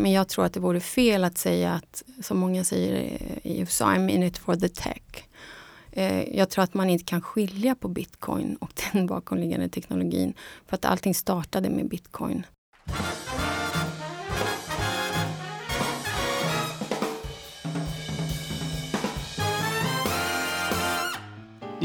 Men jag tror att det vore fel att säga att, som många säger i USA, I'm in it for the tech. Eh, jag tror att man inte kan skilja på bitcoin och den bakomliggande teknologin. För att allting startade med bitcoin.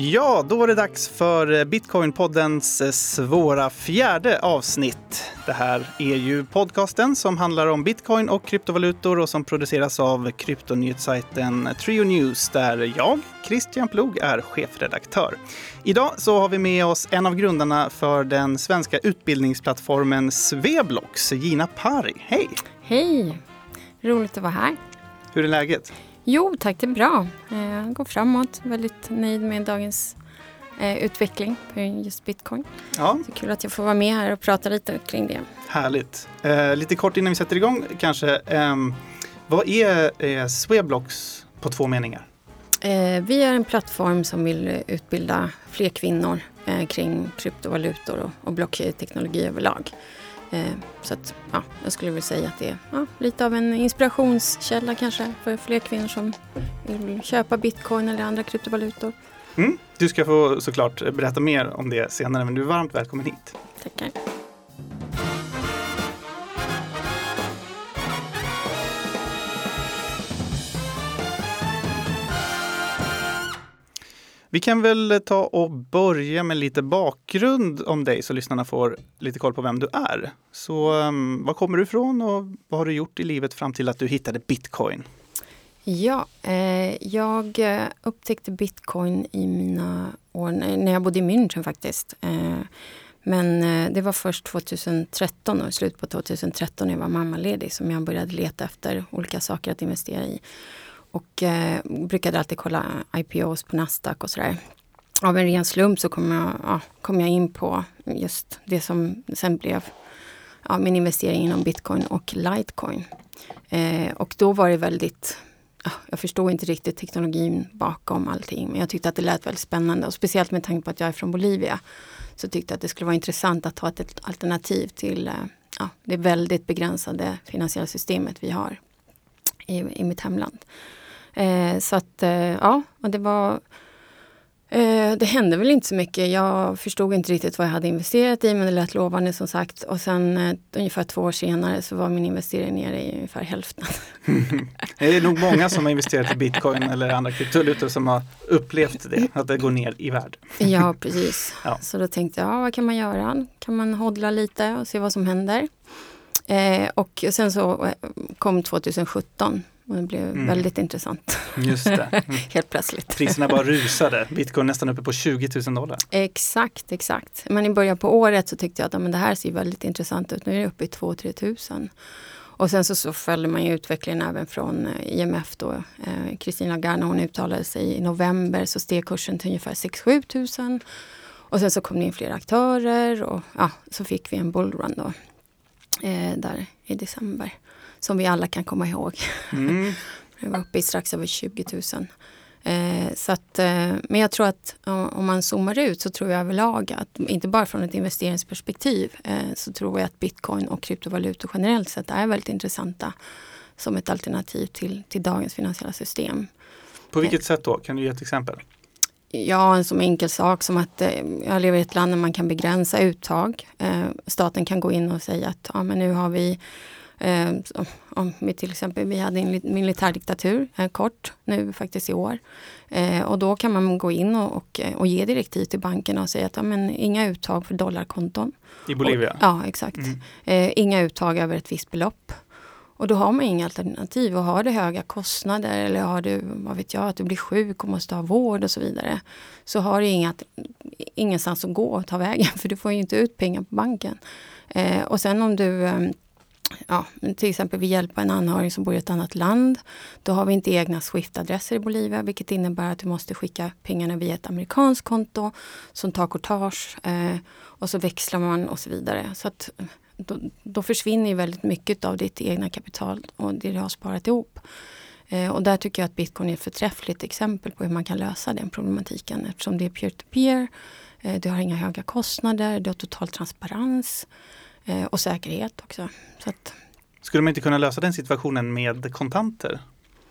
Ja, då var det dags för Bitcoin-poddens svåra fjärde avsnitt. Det här är ju podcasten som handlar om bitcoin och kryptovalutor och som produceras av kryptonyhetssajten Trio News där jag, Christian Plog, är chefredaktör. Idag så har vi med oss en av grundarna för den svenska utbildningsplattformen Sveblox, Gina Pari. Hej! Hej! Roligt att vara här. Hur är läget? Jo tack, det är bra. Jag går framåt. Väldigt nöjd med dagens eh, utveckling på just bitcoin. Ja. Så kul att jag får vara med här och prata lite kring det. Härligt. Eh, lite kort innan vi sätter igång kanske. Eh, vad är eh, Sweblox på två meningar? Eh, vi är en plattform som vill utbilda fler kvinnor eh, kring kryptovalutor och, och blockteknologi överlag. Eh, så att, ja, jag skulle vilja säga att det är ja, lite av en inspirationskälla kanske för fler kvinnor som vill köpa bitcoin eller andra kryptovalutor. Mm. Du ska få såklart berätta mer om det senare, men du är varmt välkommen hit. Tackar. Vi kan väl ta och börja med lite bakgrund om dig så lyssnarna får lite koll på vem du är. Så um, var kommer du ifrån och vad har du gjort i livet fram till att du hittade bitcoin? Ja, eh, jag eh, upptäckte bitcoin i mina år när jag bodde i München faktiskt. Eh, men eh, det var först 2013, och slut på 2013 när jag var mammaledig som jag började leta efter olika saker att investera i. Och eh, brukade alltid kolla IPOs på Nasdaq och sådär. Av en ren slump så kom jag, ja, kom jag in på just det som sen blev ja, min investering inom bitcoin och litecoin. Eh, och då var det väldigt jag förstod inte riktigt teknologin bakom allting men jag tyckte att det lät väldigt spännande och speciellt med tanke på att jag är från Bolivia så tyckte jag att det skulle vara intressant att ha ett alternativ till eh, ja, det väldigt begränsade finansiella systemet vi har i, i mitt hemland. Eh, så att eh, ja, och det var eh, det hände väl inte så mycket. Jag förstod inte riktigt vad jag hade investerat i men det lät lovande som sagt. Och sen eh, ungefär två år senare så var min investering nere i ungefär hälften. det är nog många som har investerat i bitcoin eller andra kryptovalutor som har upplevt det, att det går ner i värde. ja, precis. Ja. Så då tänkte jag, ja, vad kan man göra? Kan man hodla lite och se vad som händer? Eh, och sen så kom 2017 och det blev mm. väldigt intressant. Just det. Mm. Helt plötsligt. Priserna bara rusade. Bitcoin nästan uppe på 20 000 dollar. Exakt, exakt. Men i början på året så tyckte jag att ja, men det här ser väldigt intressant ut. Nu är det uppe i 2-3 tusen. Och sen så, så följde man ju utvecklingen även från eh, IMF då. Kristina eh, Lagarde, hon uttalade sig i november så steg kursen till ungefär 6-7 tusen. Och sen så kom det in fler aktörer och ja, så fick vi en bullrun då. Eh, där i december som vi alla kan komma ihåg. Mm. det var uppe i strax över 20 000. Eh, så att, eh, men jag tror att om man zoomar ut så tror jag överlag att inte bara från ett investeringsperspektiv eh, så tror jag att bitcoin och kryptovalutor generellt sett är väldigt intressanta som ett alternativ till, till dagens finansiella system. På vilket sätt då? Kan du ge ett exempel? Ja, en som enkel sak som att eh, jag lever i ett land där man kan begränsa uttag. Eh, staten kan gå in och säga att ja, men nu har vi Eh, om vi till exempel, vi hade en militärdiktatur eh, kort nu faktiskt i år. Eh, och då kan man gå in och, och, och, ge direktiv till bankerna och säga att ja, men, inga uttag för dollarkonton. I Bolivia? Och, ja, exakt. Mm. Eh, inga uttag över ett visst belopp. Och då har man inga alternativ och har du höga kostnader eller har du, vad vet jag, att du blir sjuk och måste ha vård och så vidare. Så har du inga, ingenstans att gå och ta vägen för du får ju inte ut pengar på banken. Eh, och sen om du eh, ja, till exempel vill hjälpa en anhörig som bor i ett annat land. Då har vi inte egna Swift-adresser i Bolivia vilket innebär att du måste skicka pengarna via ett amerikanskt konto som tar courtage eh, och så växlar man och så vidare. Så att då, då försvinner väldigt mycket av ditt egna kapital och det du har sparat ihop. Eh, och där tycker jag att bitcoin är ett förträffligt exempel på hur man kan lösa den problematiken eftersom det är peer-to-peer. -peer, eh, du har inga höga kostnader, du har total transparens. Eh, och säkerhet också. Så att, Skulle man inte kunna lösa den situationen med kontanter?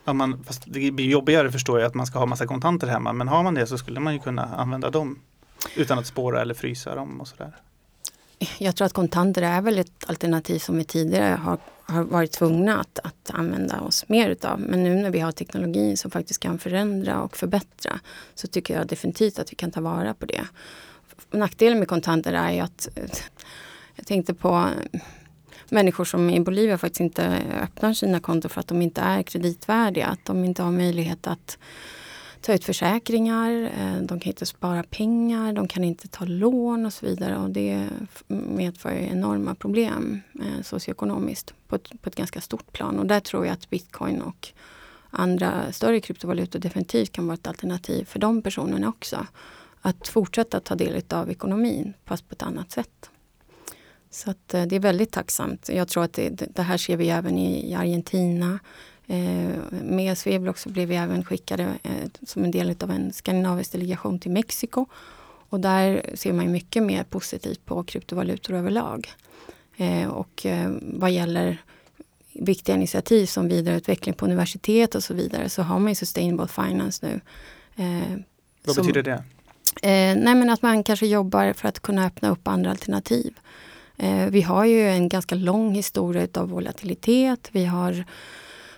Om man, fast det blir jobbigare förstår jag att man ska ha massa kontanter hemma men har man det så skulle man ju kunna använda dem utan att spåra eller frysa dem och sådär. Jag tror att kontanter är väl ett alternativ som vi tidigare har, har varit tvungna att, att använda oss mer utav. Men nu när vi har teknologi som faktiskt kan förändra och förbättra så tycker jag definitivt att vi kan ta vara på det. Nackdelen med kontanter är ju att jag tänkte på eh, människor som i Bolivia faktiskt inte öppnar sina konton för att de inte är kreditvärdiga. Att de inte har möjlighet att ta ut försäkringar, eh, de kan inte spara pengar, de kan inte ta lån och så vidare. Och det medför enorma problem eh, socioekonomiskt på ett, på ett ganska stort plan. Och där tror jag att bitcoin och andra större kryptovalutor definitivt kan vara ett alternativ för de personerna också. Att fortsätta ta del av ekonomin fast på ett annat sätt. Så att, eh, det är väldigt tacksamt. Jag tror att det, det här ser vi även i, i Argentina. Eh, med Sweblock så blev vi även skickade eh, som en del av en skandinavisk delegation till Mexiko. Och där ser man mycket mer positivt på kryptovalutor överlag. Eh, och vad gäller viktiga initiativ som vidareutveckling på universitet och så vidare så har man ju Sustainable Finance nu. Vad som, betyder det? Nej men att man kanske jobbar för att kunna öppna upp andra alternativ. Eh, vi har ju en ganska lång historia av volatilitet. Vi har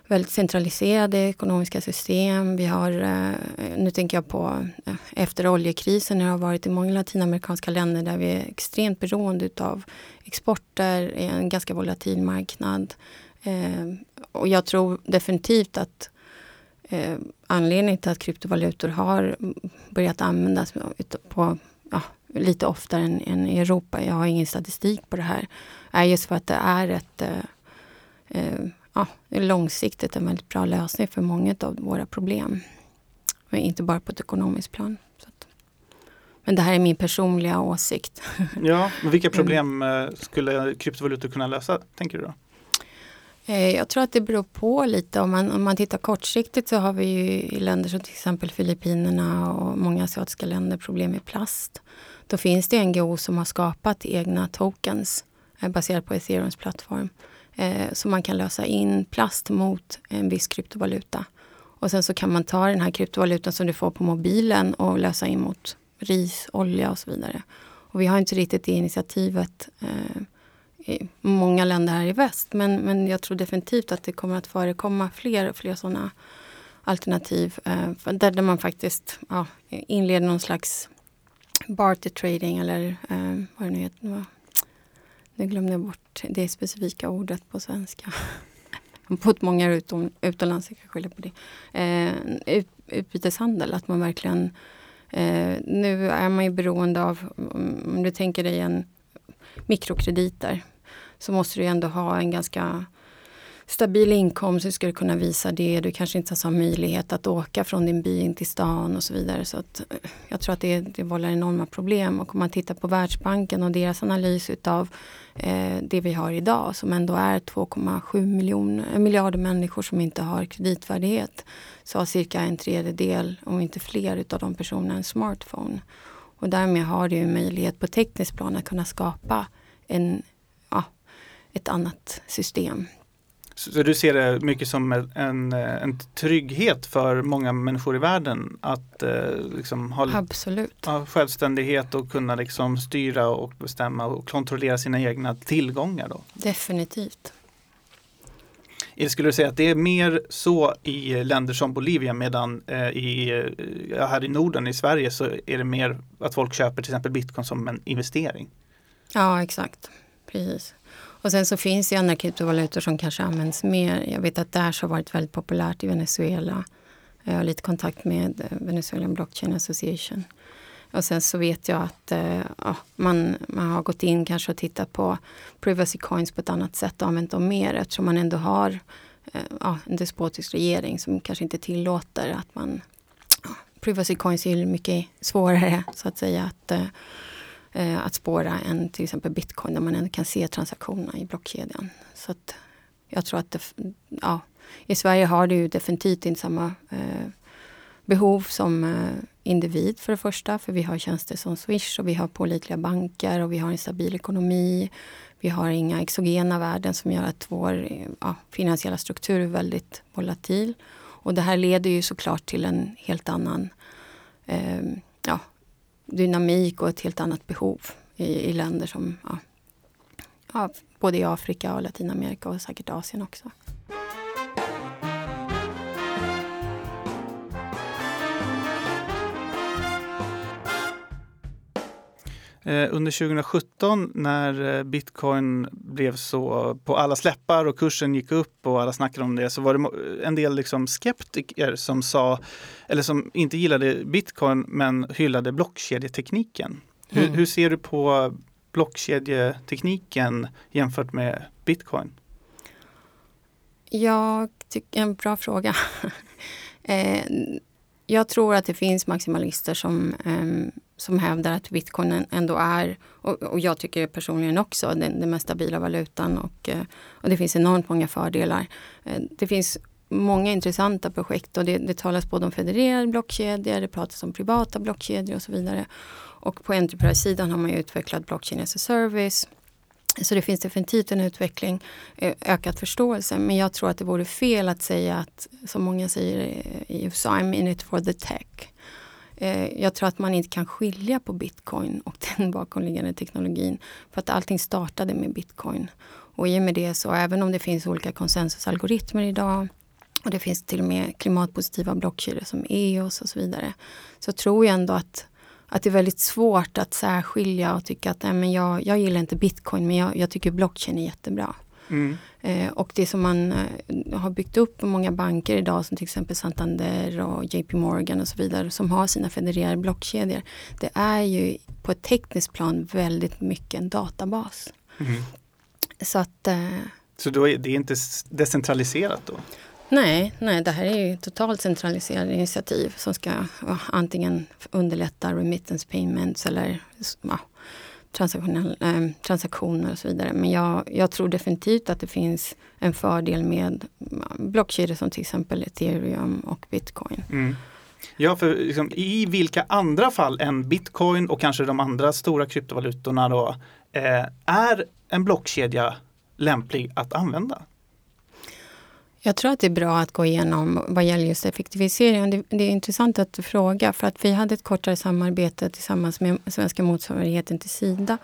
väldigt centraliserade ekonomiska system. Vi har, eh, nu tänker jag på eh, efter oljekrisen, när det har varit i många latinamerikanska länder där vi är extremt beroende av exporter, en ganska volatil marknad. Och jag tror definitivt att anledningen till att kryptovalutor har börjat användas på ja, lite oftare än, än, i Europa, jag har ingen statistik på det här, är just för att det är ett eh, eh, ja, långsiktigt en väldigt bra lösning för många av våra problem. Men inte bara på ett ekonomiskt plan. Men det här är min personliga åsikt. Ja, men vilka problem eh, skulle kryptovalutor kunna lösa, tänker du då? Jag tror att det beror på lite. Om man, om man tittar kortsiktigt så har vi ju i länder som till exempel Filippinerna och många asiatiska länder problem med plast. Då finns det NGO som har skapat egna tokens eh, baserat på Ethereums plattform. Eh, så man kan lösa in plast mot en viss kryptovaluta. Och sen så kan man ta den här kryptovalutan som du får på mobilen och lösa in mot ris, olja och så vidare. Och vi har inte riktigt det initiativet eh, i många länder här i väst. Men, men jag tror definitivt att det kommer att förekomma fler och fler sådana alternativ. Eh, där, man faktiskt ja, inleder någon slags barter trading eller eh, vad det nu heter. Nu glömde jag bort det specifika ordet på svenska. Jag många utom, utomlands, jag kan skylla på det. Eh, ut, utbyteshandel, att man verkligen... Eh, nu är man ju beroende av, om du tänker dig en mikrokrediter, så måste du ändå ha en ganska stabil inkomst, du ska kunna visa det. Du kanske inte har möjlighet att åka från din by in till stan och så vidare. Så att, eh, jag tror att det, det vållar enorma problem. Och om man tittar på Världsbanken och deras analys utav eh, det vi har idag som ändå är 2,7 eh, miljarder människor som inte har kreditvärdighet. Så har cirka en tredjedel, om inte fler, utav de personerna en smartphone. Och därmed har du möjlighet på tekniskt plan att kunna skapa en, ja, ett annat system så du ser det mycket som en, en trygghet för många människor i världen att eh, liksom ha, Absolut. ha självständighet och kunna liksom styra och bestämma och kontrollera sina egna tillgångar? Då? Definitivt. Skulle du säga att det är mer så i länder som Bolivia medan eh, i, här i Norden, i Sverige, så är det mer att folk köper till exempel bitcoin som en investering? Ja, exakt. Precis. Och sen så finns det andra kryptovalutor som kanske används mer. Jag vet att Dash har varit väldigt populärt i Venezuela. Jag har lite kontakt med eh, Venezuelan Blockchain Association. Och sen så vet jag att eh, ja, man, man har gått in kanske och tittat på privacy coins på ett annat sätt och använt dem mer eftersom man ändå har eh, ja, en despotisk regering som kanske inte tillåter att man... Ja, privacy coins är mycket svårare så att säga att eh, att spåra än till exempel bitcoin där man ändå kan se transaktionerna i blockkedjan. Så att jag tror att det, ja, i Sverige har du ju definitivt inte samma eh, behov som eh, individ för det första, för vi har tjänster som Swish och vi har pålitliga banker och vi har en stabil ekonomi. Vi har inga exogena värden som gör att vår ja, finansiella struktur är väldigt volatil. Och det här leder ju såklart till en helt annan eh, ja, dynamik och ett helt annat behov i, i länder som ja, ja, både i Afrika och Latinamerika och säkert Asien också. Under 2017 när eh, bitcoin blev så på alla släppar och kursen gick upp och alla snackade om det så var det en del liksom skeptiker som sa, eller som inte gillade bitcoin men hyllade blockkedjetekniken. Mm. Hur, hur ser du på blockkedjetekniken jämfört med bitcoin? Jag tycker en bra fråga. eh, jag tror att det finns maximalister som, um, som hävdar att bitcoin ändå är, och, och jag tycker personligen också, den, den mest stabila valutan och, eh, och det finns enormt många fördelar. Eh, det finns många intressanta projekt och det, det talas både om federerade blockkedjor, det pratas om privata blockkedjor och så vidare. Och på Enterprise-sidan har man utvecklat blockchain as a service. Så det finns definitivt en utveckling, eh, ökad förståelse. Men jag tror att det vore fel att säga att, som många säger i USA, I'm in it for the tech. Eh, jag tror att man inte kan skilja på bitcoin och den bakomliggande teknologin. För att allting startade med bitcoin. Och i och med det så, även om det finns olika konsensusalgoritmer idag och det finns till och med klimatpositiva blockkedjor som EOS och så vidare. Så tror jag ändå att att det är väldigt svårt att särskilja och tycka att nej, men jag, jag gillar inte bitcoin men jag, jag tycker blockchain är jättebra. Mm. Eh, och det som man eh, har byggt upp på många banker idag som till exempel Santander och JP Morgan och så vidare som har sina federerade blockkedjor. Det är ju på ett tekniskt plan väldigt mycket en databas. Mm. Så att eh, så då är det inte decentraliserat då? Nej, nej, det här är ju totalt centraliserade initiativ som ska ja, antingen underlätta remittance payments eller ja, eh, transaktioner och så vidare. Men jag, jag, tror definitivt att det finns en fördel med mm, blockkedjor som till exempel ethereum och bitcoin. Mm. Ja, för liksom, i vilka andra fall än bitcoin och kanske de andra stora kryptovalutorna då, eh, är en blockkedja lämplig att använda? Jag tror att det är bra att gå igenom vad gäller just effektivisering. Det, det är intressant att du frågar för att vi hade ett kortare samarbete tillsammans med svenska motsvarigheten till Sida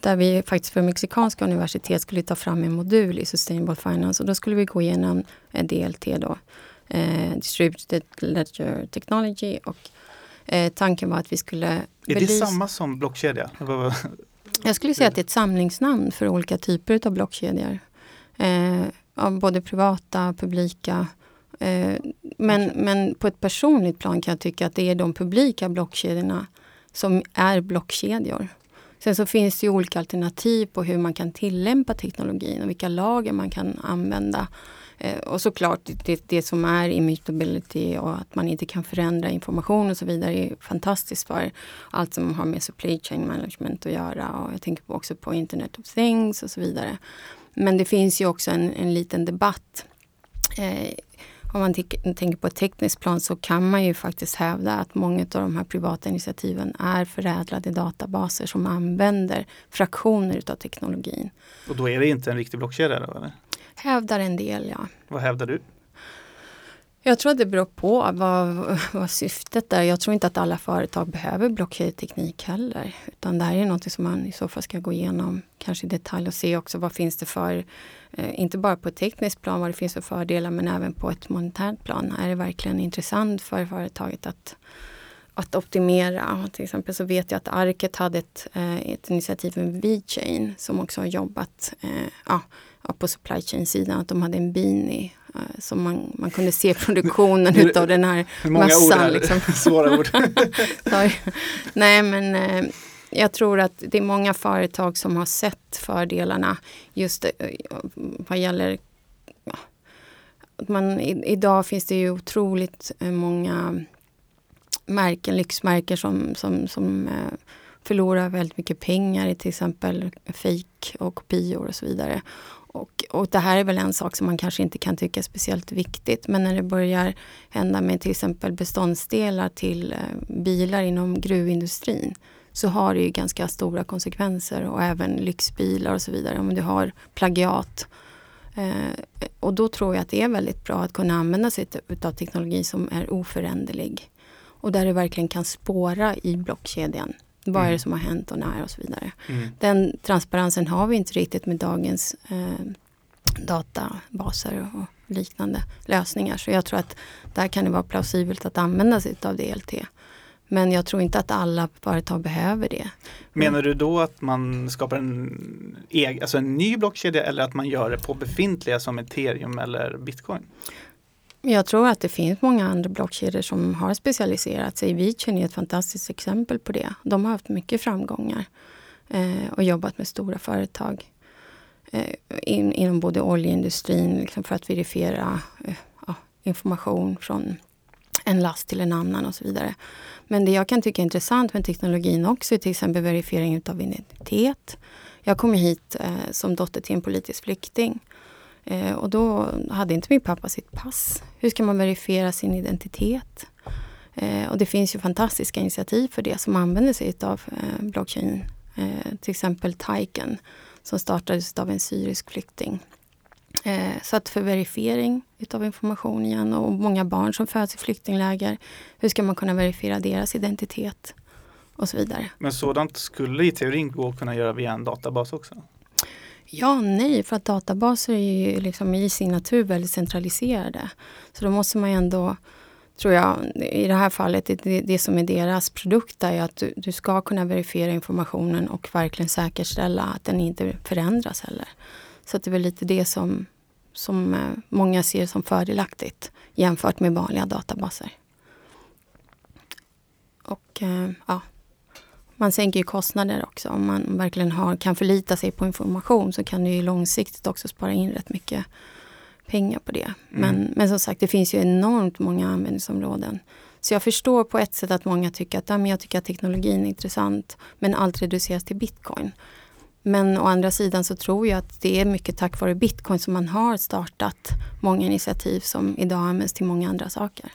där vi faktiskt för mexikanska universitet skulle ta fram en modul i Sustainable Finance och då skulle vi gå igenom DLT då, eh, Distributed Ledger Technology och eh, tanken var att vi skulle... Är det samma som blockkedja? Jag skulle säga att det är ett samlingsnamn för olika typer av blockkedjor. Eh, av både privata, publika. Eh, men, men på ett personligt plan kan jag tycka att det är de publika blockkedjorna som är blockkedjor. Sen så finns det ju olika alternativ på hur man kan tillämpa teknologin och vilka lager man kan använda. Eh, och såklart det, det som är immutability och att man inte kan förändra information och så vidare är fantastiskt för allt som har med supply chain management att göra. Och jag tänker också på Internet of Things och så vidare. Men det finns ju också en, en liten debatt. Eh, om man tänker på ett tekniskt plan så kan man ju faktiskt hävda att många av de här privata initiativen är förädlade databaser som använder fraktioner av teknologin. Och då är det inte en riktig blockkedja? Då, eller? Hävdar en del, ja. Vad hävdar du? Jag tror att det beror på vad, vad syftet är. Jag tror inte att alla företag behöver blockkedjeteknik heller. Utan det här är något som man i så fall ska gå igenom kanske i detalj och se också vad finns det för, eh, inte bara på ett tekniskt plan, vad det finns för fördelar men även på ett monetärt plan. Är det verkligen intressant för företaget att, att optimera? Till exempel så vet jag att Arket hade ett, eh, ett initiativ med VChain som också har jobbat eh, ja, på supply chain-sidan, att de hade en Bini som man, man kunde se produktionen nu, utav den här hur många massan. Ord här? Liksom. Svåra ord. Nej men uh, jag tror att det är många företag som har sett fördelarna just uh, vad gäller ja, man, i, idag finns det ju otroligt många märken, lyxmärken som, som, som förlorar väldigt mycket pengar i till exempel fejk och kopior och så vidare. Och, och det här är väl en sak som man kanske inte kan tycka är speciellt viktigt. Men när det börjar hända med till exempel beståndsdelar till eh, bilar inom gruvindustrin så har det ju ganska stora konsekvenser och även lyxbilar och så vidare. Om du har plagiat. Eh, och då tror jag att det är väldigt bra att kunna använda sig av teknologi som är oföränderlig. Och där du verkligen kan spåra i blockkedjan. Vad är det mm. som har hänt och när och så vidare. Mm. Den transparensen har vi inte riktigt med dagens eh, databaser och liknande lösningar. Så jag tror att där kan det vara plausibelt att använda sig av DLT. Men jag tror inte att alla företag behöver det. Menar du då att man skapar en, egen, alltså en ny blockkedja eller att man gör det på befintliga som ethereum eller bitcoin? Jag tror att det finns många andra blockkedjor som har specialiserat sig. Vichen är ett fantastiskt exempel på det. De har haft mycket framgångar eh, och jobbat med stora företag eh, in, inom både oljeindustrin liksom för att verifiera eh, ja, information från en last till en annan och så vidare. Men det jag kan tycka är intressant med teknologin också är till exempel verifiering av identitet. Jag kom hit eh, som dotter till en politisk flykting. Eh, och då hade inte min pappa sitt pass. Hur ska man verifiera sin identitet? Eh, och det finns ju fantastiska initiativ för det som använder sig av eh, blockchain. Eh, till exempel Taiken som startades av en syrisk flykting. Eh, så att för verifiering utav information igen och många barn som föds i flyktingläger. Hur ska man kunna verifiera deras identitet? Och så vidare. Men sådant skulle i teorin gå att kunna göra via en databas också? Ja, nej, för att databaser är ju liksom i sin natur väldigt centraliserade. Så då måste man ju ändå, tror jag, i det här fallet, det, det som är deras produkt är att du, du, ska kunna verifiera informationen och verkligen säkerställa att den inte förändras heller. Så det är väl lite det som, som eh, många ser som fördelaktigt jämfört med vanliga databaser. Och eh, ja, man sänker ju kostnader också. Om man verkligen har, kan förlita sig på information så kan du ju långsiktigt också spara in rätt mycket pengar på det. Mm. Men, men som sagt, det finns ju enormt många användningsområden. Så jag förstår på ett sätt att många tycker att ja, men jag tycker att teknologin är intressant men allt reduceras till bitcoin. Men å andra sidan så tror jag att det är mycket tack vare bitcoin som man har startat många initiativ som idag används till många andra saker.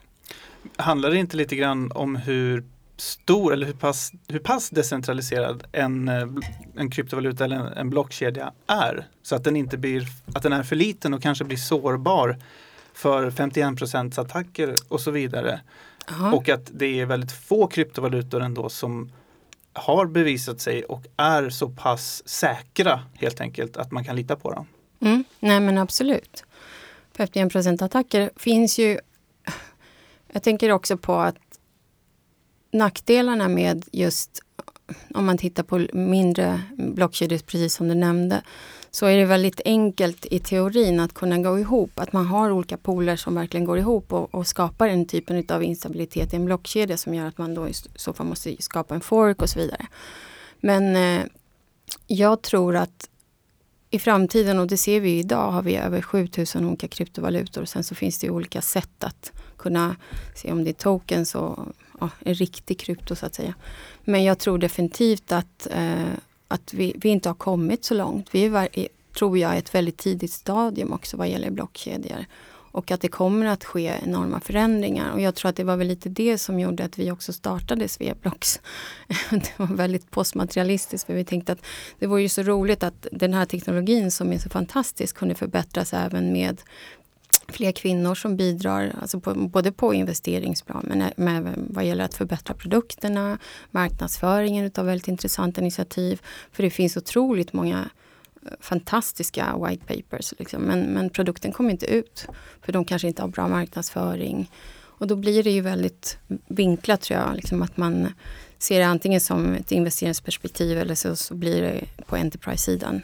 Handlar det inte lite grann om hur stor eller hur pass, hur pass decentraliserad en, eh, en kryptovaluta eller en, en blockkedja är. Så att den inte blir, att den är för liten och kanske blir sårbar för 51% attacker och så vidare. Aha. Och att det är väldigt få kryptovalutor ändå som har bevisat sig och är så pass säkra helt enkelt att man kan lita på dem. Mm, nej men absolut. 51% attacker finns ju jag tänker också på att nackdelarna med just om man tittar på mindre blockkedjor, precis som du nämnde, så är det väldigt enkelt i teorin att kunna gå ihop. Att man har olika poler som verkligen går ihop och, och skapar den typen av instabilitet i en blockkedja som gör att man då i så fall måste skapa en fork och så vidare. Men eh, jag tror att i framtiden, och det ser vi idag, har vi över 7000 olika kryptovalutor. Och sen så finns det olika sätt att kunna se om det är tokens och ja, en riktig krypto så att säga. Men jag tror definitivt att, eh, att vi, vi, inte har kommit så långt. Vi är, tror jag, ett väldigt tidigt stadium också vad gäller blockkedjor. Och att det kommer att ske enorma förändringar. Och jag tror att det var väl lite det som gjorde att vi också startade Sveblocks. det var väldigt postmaterialistiskt för vi tänkte att det vore ju så roligt att den här teknologin som är så fantastisk kunde förbättras även med fler kvinnor som bidrar, alltså på, både på investeringsplan men även vad gäller att förbättra produkterna, marknadsföringen av väldigt intressanta initiativ. För det finns otroligt många fantastiska white papers. Liksom. Men, men produkten kommer inte ut för de kanske inte har bra marknadsföring. Och då blir det ju väldigt vinklat tror jag, liksom att man ser det antingen som ett investeringsperspektiv eller så, så blir det på Enterprise-sidan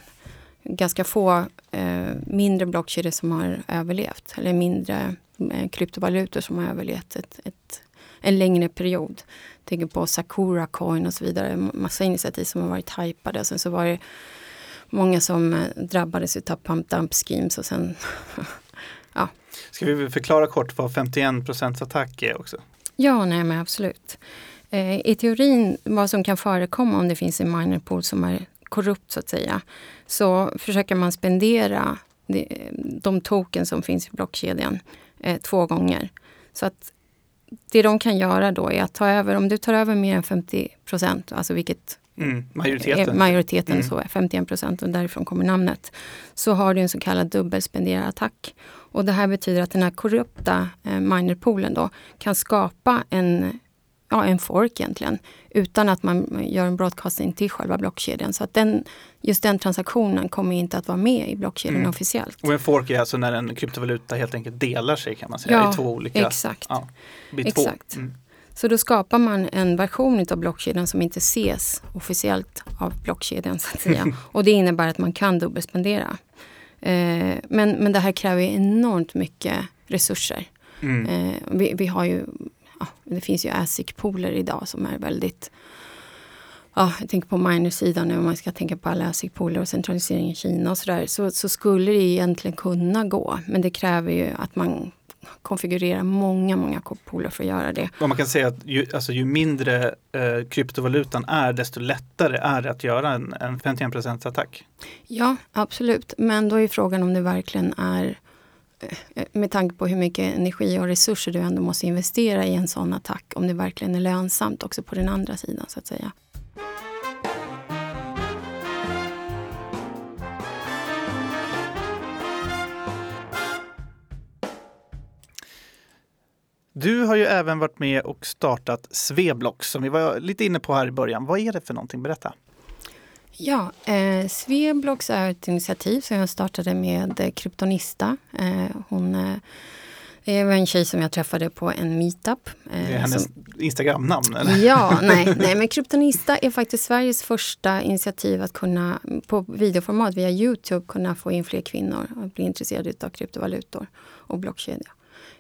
ganska få eh, mindre blockkedjor som har överlevt. Eller mindre eh, kryptovalutor som har överlevt ett, ett, en längre period. Jag tänker på Sakura Coin och så vidare. Massa initiativ som har varit hypade. Sen så var det många som eh, drabbades av pump dump schemes och sen ja. Ska vi förklara kort vad 51 procents attack är också? Ja, nej men absolut. Eh, I teorin vad som kan förekomma om det finns en minerpool som är korrupt så att säga, så försöker man spendera de token som finns i blockkedjan eh, två gånger. Så att det de kan göra då är att ta över, om du tar över mer än 50 procent, alltså vilket mm, majoriteten, majoriteten mm. så är 51 procent och därifrån kommer namnet, så har du en så kallad dubbelspenderarattack. Och det här betyder att den här korrupta eh, minerpoolen då kan skapa en ja, en fork egentligen. Utan att man gör en broadcasting till själva blockkedjan. Så att den, just den transaktionen kommer inte att vara med i blockkedjan mm. officiellt. Och en fork är alltså när en kryptovaluta helt enkelt delar sig kan man säga ja, i två olika. Exakt. Ja, exakt. Mm. Så då skapar man en version av blockkedjan som inte ses officiellt av blockkedjan. så att säga. och det innebär att man kan dubbelspendera. Eh, men, men det här kräver enormt mycket resurser. Mm. Eh, vi, vi, har ju ja, det finns ju ASIC-pooler idag som är väldigt Ja, jag tänker på minersidan nu, om man ska tänka på alla ASIC-pooler och centralisering i Kina och sådär, så, så skulle det egentligen kunna gå. Men det kräver ju att man konfigurerar många, många pooler för att göra det. Och man kan säga att ju, alltså, ju mindre eh, kryptovalutan är, desto lättare är det att göra en, en 51 attack. Ja, absolut. Men då är frågan om det verkligen är Eh, med tanke på hur mycket energi och resurser du ändå måste investera i en sån attack, om det verkligen är lönsamt också på den andra sidan så att säga. Du har ju även varit med och startat Sveblox som vi var lite inne på här i början. Vad är det för någonting? Berätta. Ja, eh, Sveblox är ett initiativ som jag startade med eh, Kryptonista. Eh, hon eh, är en tjej som jag träffade på en meetup. Eh, det är hennes som... Instagramnamn? Eller? Ja, nej, nej, men Kryptonista är faktiskt Sveriges första initiativ att kunna på videoformat via Youtube kunna få in fler kvinnor att bli intresserade av kryptovalutor och blockkedja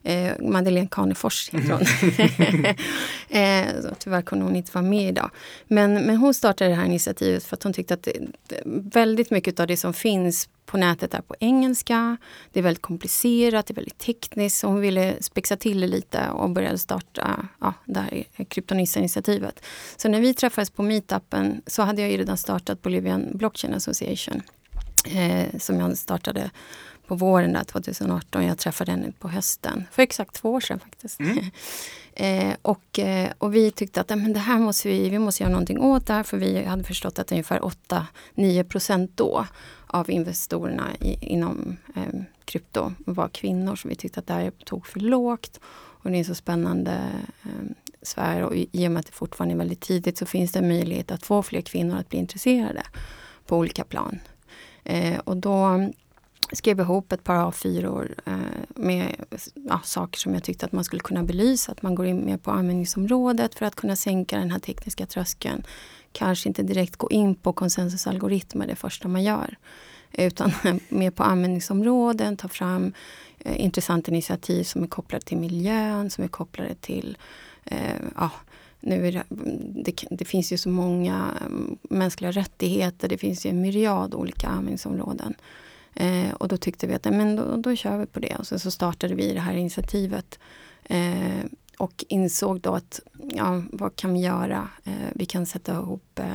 eh, Madeleine Kanefors heter hon. eh, tyvärr kunde hon inte vara med idag. Men, men hon startade det här initiativet för att hon tyckte att det, väldigt mycket av det som finns på nätet är på engelska. Det är väldigt komplicerat, det är väldigt tekniskt. Så hon ville spexa till det lite och började starta ja, det här Kryptonissa-initiativet. Så när vi träffades på meetupen så hade jag ju redan startat Bolivian Blockchain Association. Eh, som jag startade på våren där 2018. Jag träffade henne på hösten, för exakt två år sedan faktiskt. Mm. eh, och, eh, och vi tyckte att men det här måste vi, vi måste göra någonting åt det här för vi hade förstått att ungefär 8-9 procent då av investorerna i, inom eh, krypto var kvinnor. Så vi tyckte att det här tog för lågt. Och det är en så spännande eh, sfär och i och med att det fortfarande är väldigt tidigt så finns det en möjlighet att få fler kvinnor att bli intresserade på olika plan. Eh, och då skrev ihop ett par A4 eh, med ja, saker som jag tyckte att man skulle kunna belysa. Att man går in mer på användningsområdet för att kunna sänka den här tekniska tröskeln. Kanske inte direkt gå in på konsensusalgoritmer det första man gör. Utan mer på användningsområden, ta fram eh, intressanta initiativ som är kopplade till miljön, som är kopplade till eh, ja, nu det, det, det, finns ju så många mm, mänskliga rättigheter, det finns ju en myriad olika användningsområden. Eh, och då tyckte vi att men då, då kör vi på det. Och så, så startade vi det här initiativet. Eh, och insåg då att ja, vad kan vi göra? Eh, vi kan sätta ihop eh,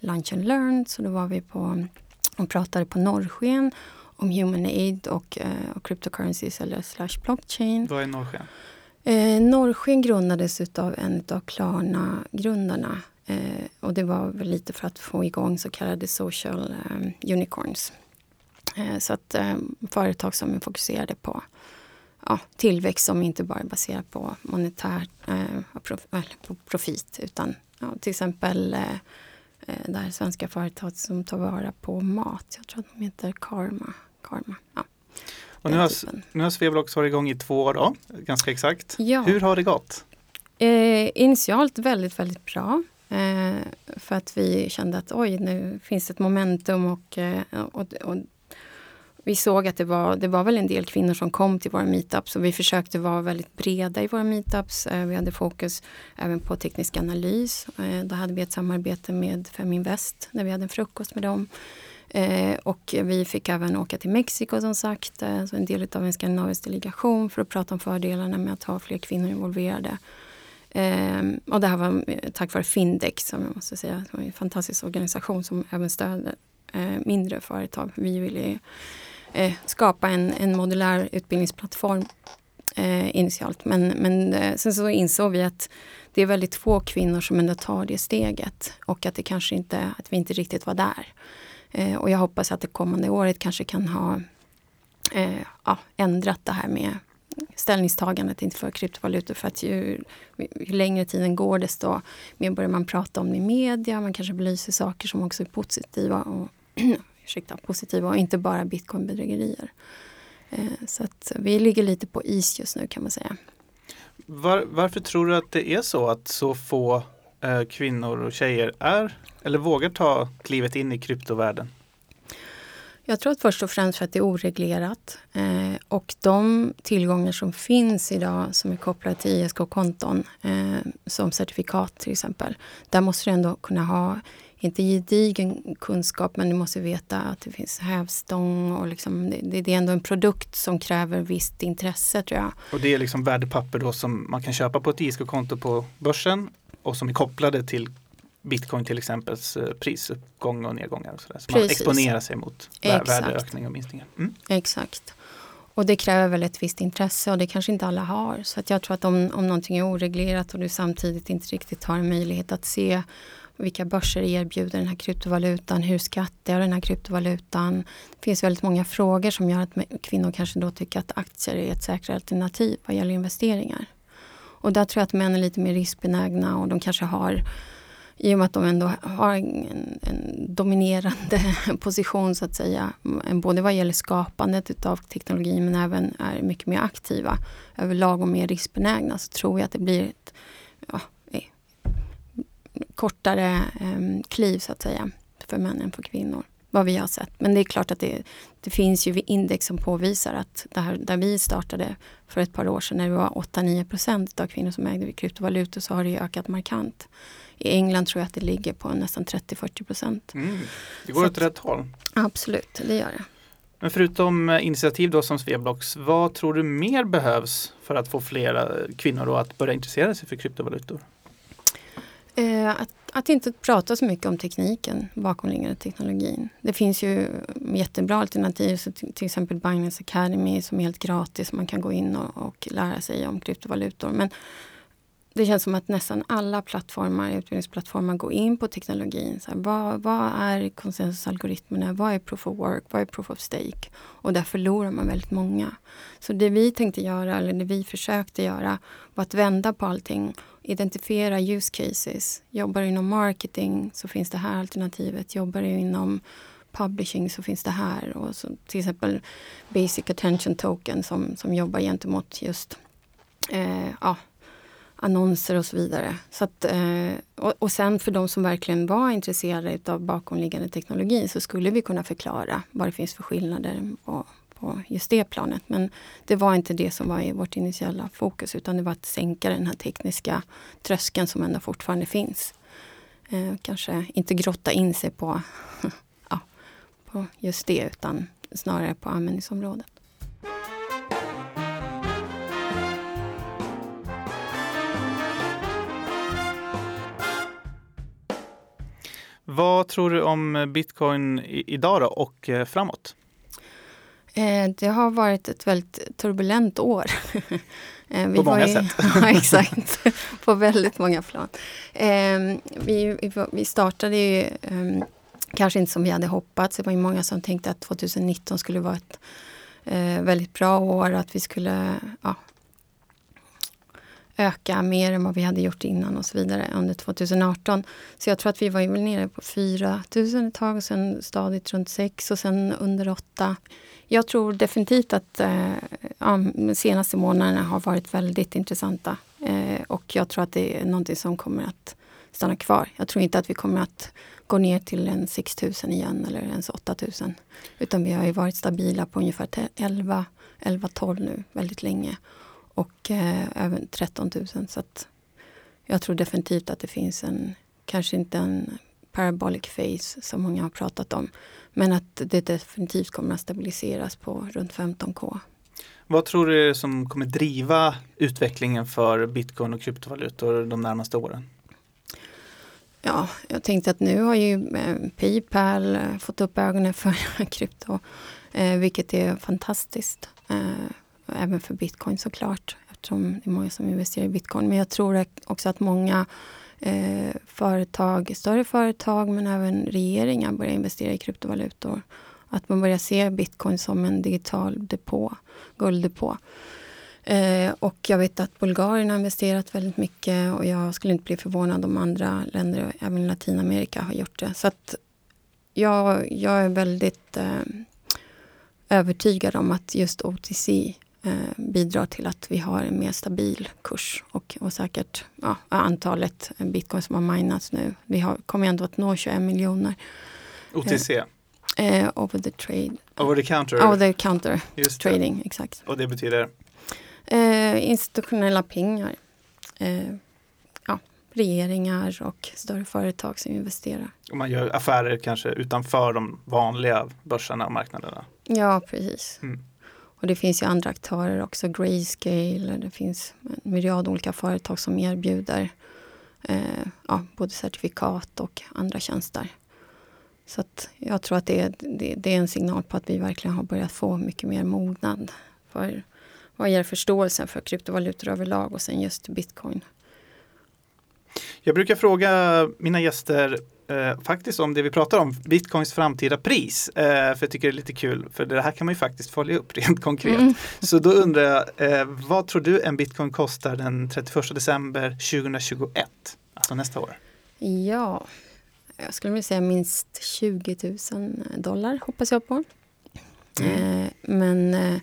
Lunch and Learn. Så då var vi på och pratade på Norrsken om Human Aid och, eh, och cryptocurrencies eller slash blockchain. Vad är Norrsken? Eh, Norrsken grundades av en av Klarna-grundarna. Eh, och det var väl lite för att få igång så kallade social eh, unicorns. Eh, så att eh, företag som är fokuserade på ja, tillväxt som inte bara är baserad på monetär eh, profit utan ja, till exempel eh, eh, det här svenska företaget som tar vara på mat. Jag tror att de heter Karma. Karma ja. Och nu har, nu har Sveblox varit igång i två år, då, ganska exakt. Ja. Hur har det gått? Eh, initialt väldigt, väldigt bra. Eh, för att vi kände att oj, nu finns ett momentum och, och, och vi såg att det var, det var väl en del kvinnor som kom till våra meetups och vi försökte vara väldigt breda i våra meetups. Eh, vi hade fokus även på teknisk analys. Eh, då hade vi ett samarbete med Feminvest när vi hade en frukost med dem. Eh, och vi fick även åka till Mexiko som sagt, så en del av en skandinavisk delegation för att prata om fördelarna med att ha fler kvinnor involverade. Och det här var tack vare Findex som jag måste säga, som är en fantastisk organisation som även stöder mindre företag. Vi ville eh, skapa en, en modulär utbildningsplattform eh, initialt. Men, men eh, sen så insåg vi att det är väldigt få kvinnor som ändå tar det steget och att det kanske inte, att vi inte riktigt var där. Eh, och jag hoppas att det kommande året kanske kan ha eh, ja, ändrat det här med ställningstagandet inför kryptovalutor för att ju, ju längre tiden går desto mer börjar man prata om det i media. Man kanske belyser saker som också är positiva och, ursäkta, positiva och inte bara bitcoinbedrägerier. Eh, så att vi ligger lite på is just nu kan man säga. Var, varför tror du att det är så att så få eh, kvinnor och tjejer är eller vågar ta klivet in i kryptovärlden? Jag tror att först och främst för att det är oreglerat. Eh, och de tillgångar som finns idag som är kopplade till ISK-konton, eh, som certifikat till exempel, där måste du ändå kunna ha, inte gedigen kunskap, men du måste veta att det finns hävstång och liksom, det, det, är ändå en produkt som kräver visst intresse tror jag. Och det är liksom värdepapper då som man kan köpa på ett ISK-konto på börsen och som är kopplade till bitcoin till exempel prisuppgång och nedgångar. Och så där. så man exponerar sig mot Exakt. värdeökning och minskningar. Mm. Exakt. Och det kräver väl ett visst intresse och det kanske inte alla har. Så att jag tror att om, om någonting är oreglerat och du samtidigt inte riktigt har en möjlighet att se vilka börser erbjuder den här kryptovalutan, hur skattar jag den här kryptovalutan? Det finns väldigt många frågor som gör att kvinnor kanske då tycker att aktier är ett säkrare alternativ vad gäller investeringar. Och där tror jag att män är lite mer riskbenägna och de kanske har i och med att de ändå har en, en, dominerande position så att säga, både vad gäller skapandet av teknologi men även är mycket mer aktiva överlag och mer riskbenägna så tror jag att det blir ett ja, kortare eh, kliv så att säga för män än för kvinnor. Vad vi har sett. Men det är klart att det, det finns ju index som påvisar att där, där vi startade för ett par år sedan när det var 8-9 procent av kvinnor som ägde kryptovalutor så har det ökat markant. I England tror jag att det ligger på nästan 30-40 procent. Mm, det går åt rätt håll. Absolut, det gör det. Men förutom eh, initiativ då som Sveblocks, vad tror du mer behövs för att få flera kvinnor att börja intressera sig för kryptovalutor? Eh, att, att, inte prata så mycket om tekniken, bakomliggande teknologin. Det finns ju jättebra alternativ, så till, exempel Binance Academy som är helt gratis. Man kan gå in och, och lära sig om kryptovalutor. Men det känns som att nästan alla plattformar, utbildningsplattformar går in på teknologin. Så här, vad, vad, är konsensusalgoritmerna? Vad är proof of work? Vad är proof of stake? Och där förlorar man väldigt många. Så det vi tänkte göra, eller det vi försökte göra, var att vända på allting. Identifiera use cases. Jobbar du inom marketing så finns det här alternativet. Jobbar du inom publishing så finns det här. Och så, till exempel Basic Attention Token som, som jobbar gentemot just eh, ja, annonser och så vidare. Så att, eh, och, och, sen för de som verkligen var intresserade av bakomliggande teknologi så skulle vi kunna förklara vad det finns för skillnader och på just det planet. Men det var inte det som var i vårt initiala fokus utan det var att sänka den här tekniska tröskeln som ändå fortfarande finns. Eh, kanske inte grotta in sig på, ja, på just det utan snarare på användningsområdet. Vad tror du om bitcoin idag då och eh, framåt? Eh, det har varit ett väldigt turbulent år. Eh, vi på många i, sätt. ja, exakt. på väldigt många plan. Vi, vi startade ju ehm, kanske inte som vi hade hoppats. Det var ju många som tänkte att 2019 skulle vara ett väldigt bra år. Att vi skulle ja, öka mer än vad vi hade gjort innan och så vidare under 2018. Så jag tror att vi var väl nere på 4 000 ett tag och sen stadigt runt 6 och sen under 8. Jag tror definitivt att eh, ja, de senaste månaderna har varit väldigt intressanta. Eh, och jag tror att det är någonting som kommer att stanna kvar. Jag tror inte att vi kommer att gå ner till en 6 000 igen eller ens 8 000. Utan vi har ju varit stabila på ungefär 11, 11 12 nu väldigt länge och eh, även 13 000. Så jag tror definitivt att det finns en, kanske inte en parabolic phase som många har pratat om. Men att det definitivt kommer att stabiliseras på runt 15K. Vad tror du är som kommer driva utvecklingen för bitcoin och kryptovalutor de närmaste åren? Ja, jag tänkte att nu har ju eh, Paypal eh, fått upp ögonen för krypto, eh, vilket är fantastiskt. Även för bitcoin såklart, eftersom det är många som investerar i bitcoin. Men jag tror också att många eh, företag, större företag men även regeringar börjar investera i kryptovalutor. Att man börjar se bitcoin som en digital depå, gulddepå. Eh, och jag vet att Bulgarien har investerat väldigt mycket och jag skulle inte bli förvånad om andra länder, även Latinamerika, har gjort det. Så att jag, jag är väldigt eh, övertygad om att just OTC bidrar till att vi har en mer stabil kurs och, och säkert ja, antalet bitcoin som har minats nu. Vi har, kommer ändå att nå 21 miljoner. OTC? Eh, over the trade. Over the counter? Over the counter trading, exakt. Och det betyder? Eh, institutionella pengar. Eh, ja, regeringar och större företag som investerar. Och man gör affärer kanske utanför de vanliga börserna och marknaderna? Ja, precis. Mm. Och det finns ju andra aktörer också, Grayscale, det finns en myriad olika företag som erbjuder eh, ja, både certifikat och andra tjänster. Så att jag tror att det, det, det, är en signal på att vi verkligen har börjat få mycket mer mognad för vad gäller förståelsen för kryptovalutor överlag och sen just bitcoin. Jag brukar fråga mina gäster eh, faktiskt om det vi pratar om, bitcoins framtida pris. Eh, för jag tycker det är lite kul, för det här kan man ju faktiskt följa upp rent konkret. Mm. Så då undrar jag, eh, vad tror du en bitcoin kostar den 31 december 2021? Alltså nästa år. Ja, jag skulle vilja säga minst 20 000 dollar hoppas jag på. Mm. Eh, men eh,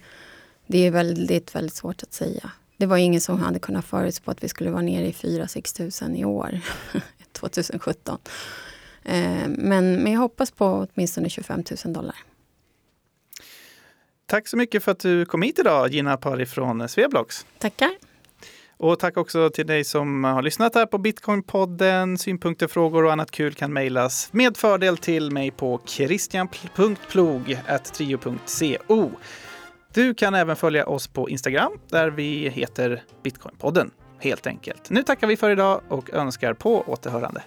det är väldigt, väldigt svårt att säga. Det var ingen som hade kunnat förutspå att vi skulle vara nere i 4-6 tusen i år, 2017. Eh, men, men jag hoppas på åtminstone 25 000 dollar. Tack så mycket för att du kom hit idag, Gina Pari från Sveblogs. Tackar. Och tack också till dig som har lyssnat här på Bitcoinpodden. Synpunkter, frågor och annat kul kan mejlas med fördel till mig på christian.plog.trio.co. Du kan även följa oss på Instagram där vi heter Bitcoinpodden helt enkelt. Nu tackar vi för idag och önskar på återhörande.